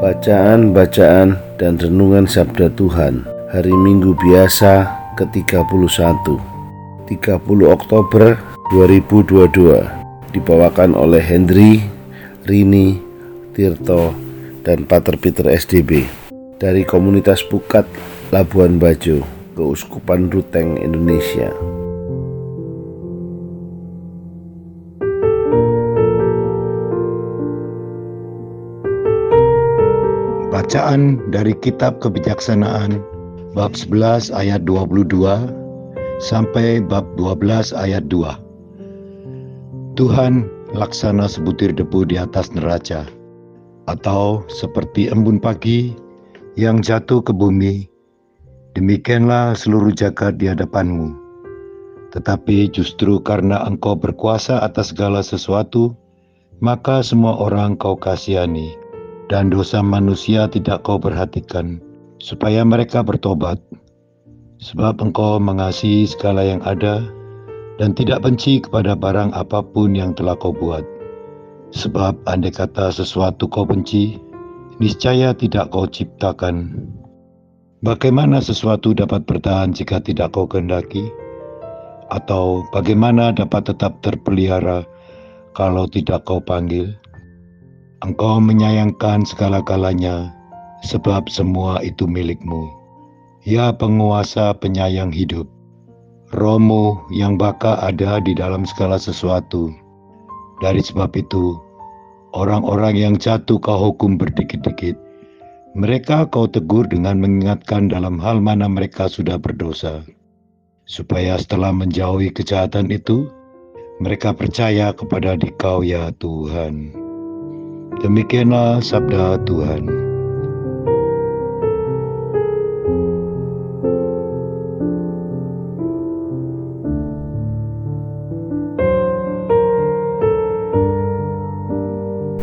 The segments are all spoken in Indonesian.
Bacaan-bacaan dan renungan Sabda Tuhan. Hari Minggu Biasa ke-31. 30 Oktober 2022 Dibawakan oleh Hendri, Rini, Tirto, dan Pater Peter SDB Dari Komunitas Pukat, Labuan Bajo, Keuskupan Ruteng, Indonesia Bacaan dari Kitab Kebijaksanaan bab 11 ayat 22 sampai bab 12 ayat 2. Tuhan laksana sebutir debu di atas neraca atau seperti embun pagi yang jatuh ke bumi demikianlah seluruh jagat di hadapanmu tetapi justru karena engkau berkuasa atas segala sesuatu maka semua orang kau kasihani dan dosa manusia tidak kau perhatikan, supaya mereka bertobat. Sebab engkau mengasihi segala yang ada, dan tidak benci kepada barang apa pun yang telah kau buat. Sebab andai kata sesuatu kau benci, niscaya tidak kau ciptakan. Bagaimana sesuatu dapat bertahan jika tidak kau kehendaki? Atau bagaimana dapat tetap terpelihara kalau tidak kau panggil? Engkau menyayangkan segala-galanya, sebab semua itu milikmu. Ya penguasa penyayang hidup, rohmu yang baka ada di dalam segala sesuatu. Dari sebab itu, orang-orang yang jatuh kau hukum berdikit-dikit. Mereka kau tegur dengan mengingatkan dalam hal mana mereka sudah berdosa. Supaya setelah menjauhi kejahatan itu, mereka percaya kepada dikau ya Tuhan. Demikianlah sabda Tuhan.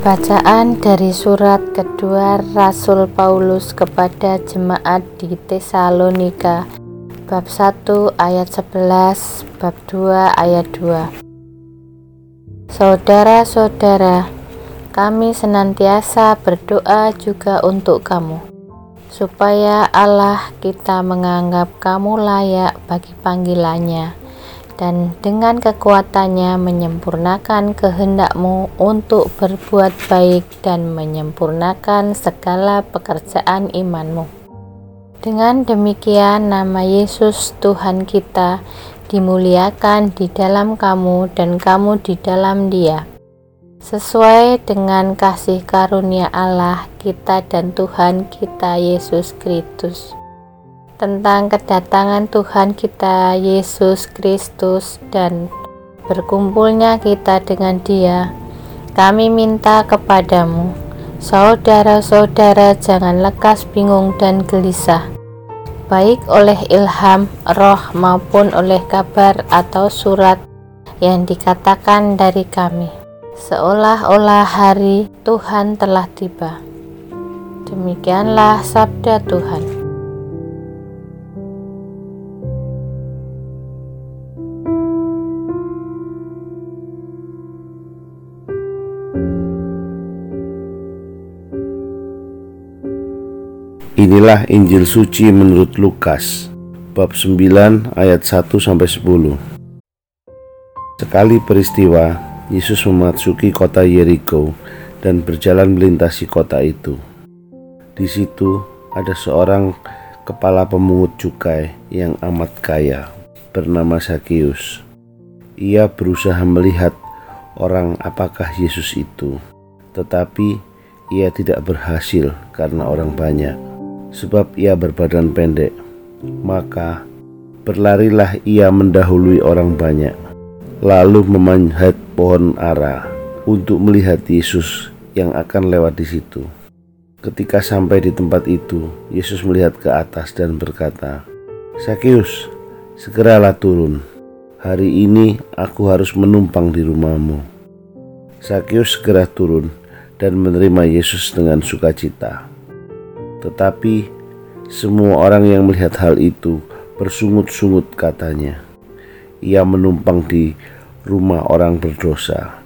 Bacaan dari surat kedua Rasul Paulus kepada jemaat di Tesalonika bab 1 ayat 11 bab 2 ayat 2 Saudara-saudara kami senantiasa berdoa juga untuk kamu, supaya Allah kita menganggap kamu layak bagi panggilannya, dan dengan kekuatannya menyempurnakan kehendakmu untuk berbuat baik dan menyempurnakan segala pekerjaan imanmu. Dengan demikian nama Yesus Tuhan kita dimuliakan di dalam kamu dan kamu di dalam dia sesuai dengan kasih karunia Allah kita dan Tuhan kita Yesus Kristus. Tentang kedatangan Tuhan kita Yesus Kristus dan berkumpulnya kita dengan Dia, kami minta kepadamu, saudara-saudara, jangan lekas bingung dan gelisah, baik oleh ilham, roh, maupun oleh kabar atau surat yang dikatakan dari kami seolah-olah hari Tuhan telah tiba. Demikianlah sabda Tuhan. Inilah Injil suci menurut Lukas bab 9 ayat 1 sampai 10. Sekali peristiwa Yesus memasuki kota Yeriko dan berjalan melintasi kota itu. Di situ ada seorang kepala pemungut cukai yang amat kaya bernama Sakius. Ia berusaha melihat orang apakah Yesus itu, tetapi ia tidak berhasil karena orang banyak, sebab ia berbadan pendek. Maka Berlarilah ia mendahului orang banyak, lalu memanjat pohon ara untuk melihat Yesus yang akan lewat di situ. Ketika sampai di tempat itu, Yesus melihat ke atas dan berkata, "Sakeus, segeralah turun. Hari ini aku harus menumpang di rumahmu." Sakeus segera turun dan menerima Yesus dengan sukacita. Tetapi semua orang yang melihat hal itu bersungut-sungut katanya. Ia menumpang di rumah orang berdosa.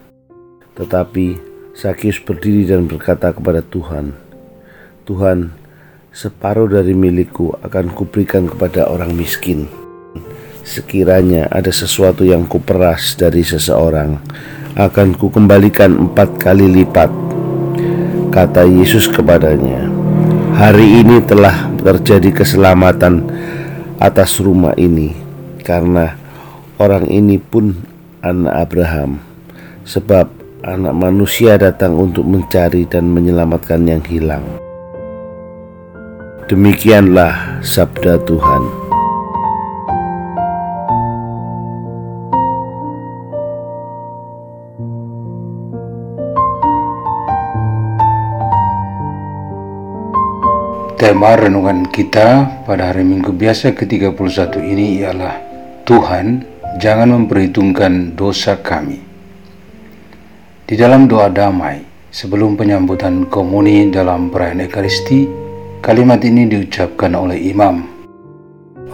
Tetapi Sakius berdiri dan berkata kepada Tuhan, Tuhan, separuh dari milikku akan kuberikan kepada orang miskin. Sekiranya ada sesuatu yang kuperas dari seseorang, akan kukembalikan empat kali lipat. Kata Yesus kepadanya, Hari ini telah terjadi keselamatan atas rumah ini karena orang ini pun anak Abraham sebab anak manusia datang untuk mencari dan menyelamatkan yang hilang. Demikianlah sabda Tuhan. Tema renungan kita pada hari Minggu biasa ke-31 ini ialah Tuhan jangan memperhitungkan dosa kami. Di dalam doa damai sebelum penyambutan komuni dalam perayaan Ekaristi, kalimat ini diucapkan oleh imam.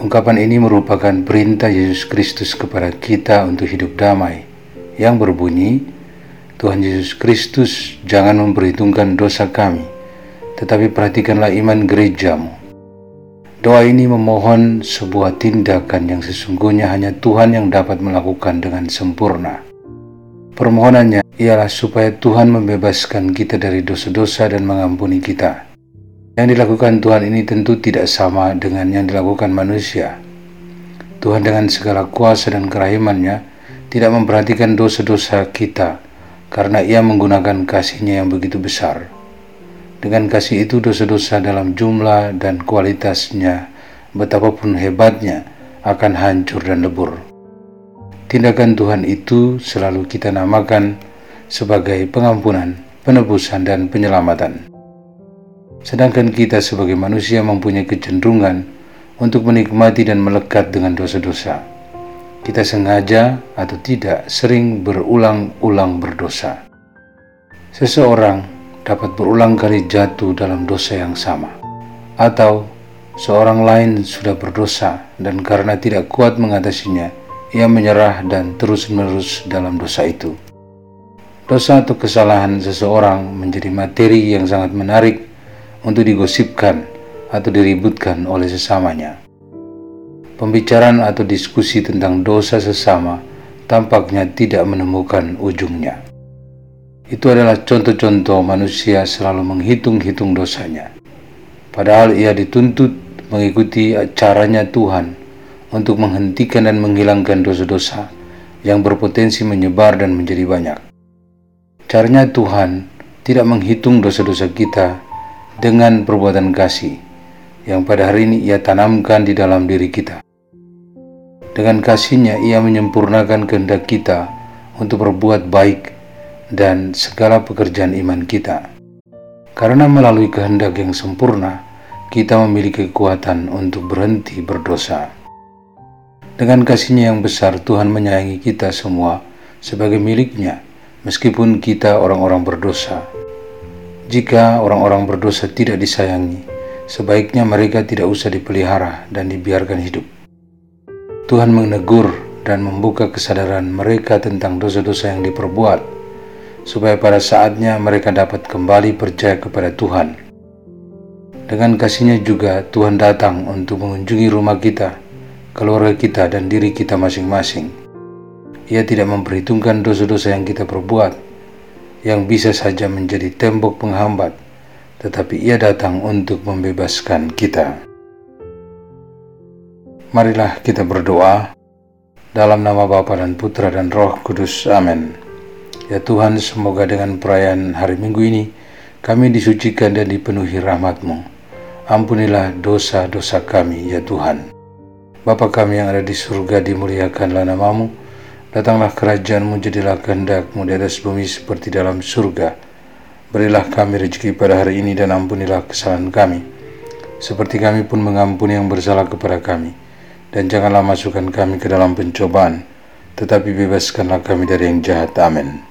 Ungkapan ini merupakan perintah Yesus Kristus kepada kita untuk hidup damai yang berbunyi, Tuhan Yesus Kristus jangan memperhitungkan dosa kami tetapi perhatikanlah iman gerejamu. Doa ini memohon sebuah tindakan yang sesungguhnya hanya Tuhan yang dapat melakukan dengan sempurna. Permohonannya ialah supaya Tuhan membebaskan kita dari dosa-dosa dan mengampuni kita. Yang dilakukan Tuhan ini tentu tidak sama dengan yang dilakukan manusia. Tuhan dengan segala kuasa dan kerahimannya tidak memperhatikan dosa-dosa kita karena ia menggunakan kasihnya yang begitu besar. Dengan kasih itu dosa-dosa dalam jumlah dan kualitasnya betapapun hebatnya akan hancur dan lebur. Tindakan Tuhan itu selalu kita namakan sebagai pengampunan, penebusan, dan penyelamatan. Sedangkan kita sebagai manusia mempunyai kecenderungan untuk menikmati dan melekat dengan dosa-dosa. Kita sengaja atau tidak sering berulang-ulang berdosa. Seseorang dapat berulang kali jatuh dalam dosa yang sama, atau seorang lain sudah berdosa dan karena tidak kuat mengatasinya, ia menyerah dan terus-menerus dalam dosa itu. Dosa atau kesalahan seseorang menjadi materi yang sangat menarik untuk digosipkan atau diributkan oleh sesamanya. Pembicaraan atau diskusi tentang dosa sesama tampaknya tidak menemukan ujungnya. Itu adalah contoh-contoh manusia selalu menghitung-hitung dosanya. Padahal ia dituntut mengikuti caranya Tuhan untuk menghentikan dan menghilangkan dosa-dosa yang berpotensi menyebar dan menjadi banyak. Caranya Tuhan tidak menghitung dosa-dosa kita dengan perbuatan kasih yang pada hari ini ia tanamkan di dalam diri kita. Dengan kasihnya ia menyempurnakan kehendak kita untuk berbuat baik dan segala pekerjaan iman kita. Karena melalui kehendak yang sempurna, kita memiliki kekuatan untuk berhenti berdosa. Dengan kasihnya yang besar, Tuhan menyayangi kita semua sebagai miliknya, meskipun kita orang-orang berdosa. Jika orang-orang berdosa tidak disayangi, sebaiknya mereka tidak usah dipelihara dan dibiarkan hidup. Tuhan menegur dan membuka kesadaran mereka tentang dosa-dosa yang diperbuat, supaya pada saatnya mereka dapat kembali percaya kepada Tuhan. Dengan kasihnya juga Tuhan datang untuk mengunjungi rumah kita, keluarga kita, dan diri kita masing-masing. Ia tidak memperhitungkan dosa-dosa yang kita perbuat, yang bisa saja menjadi tembok penghambat, tetapi ia datang untuk membebaskan kita. Marilah kita berdoa dalam nama Bapa dan Putra dan Roh Kudus. Amin. Ya Tuhan, semoga dengan perayaan hari Minggu ini kami disucikan dan dipenuhi rahmat-Mu. Ampunilah dosa-dosa kami, ya Tuhan. Bapa kami yang ada di surga, dimuliakanlah namamu. Datanglah kerajaanmu, jadilah kehendakmu di atas bumi seperti dalam surga. Berilah kami rezeki pada hari ini dan ampunilah kesalahan kami. Seperti kami pun mengampuni yang bersalah kepada kami. Dan janganlah masukkan kami ke dalam pencobaan, tetapi bebaskanlah kami dari yang jahat. Amin.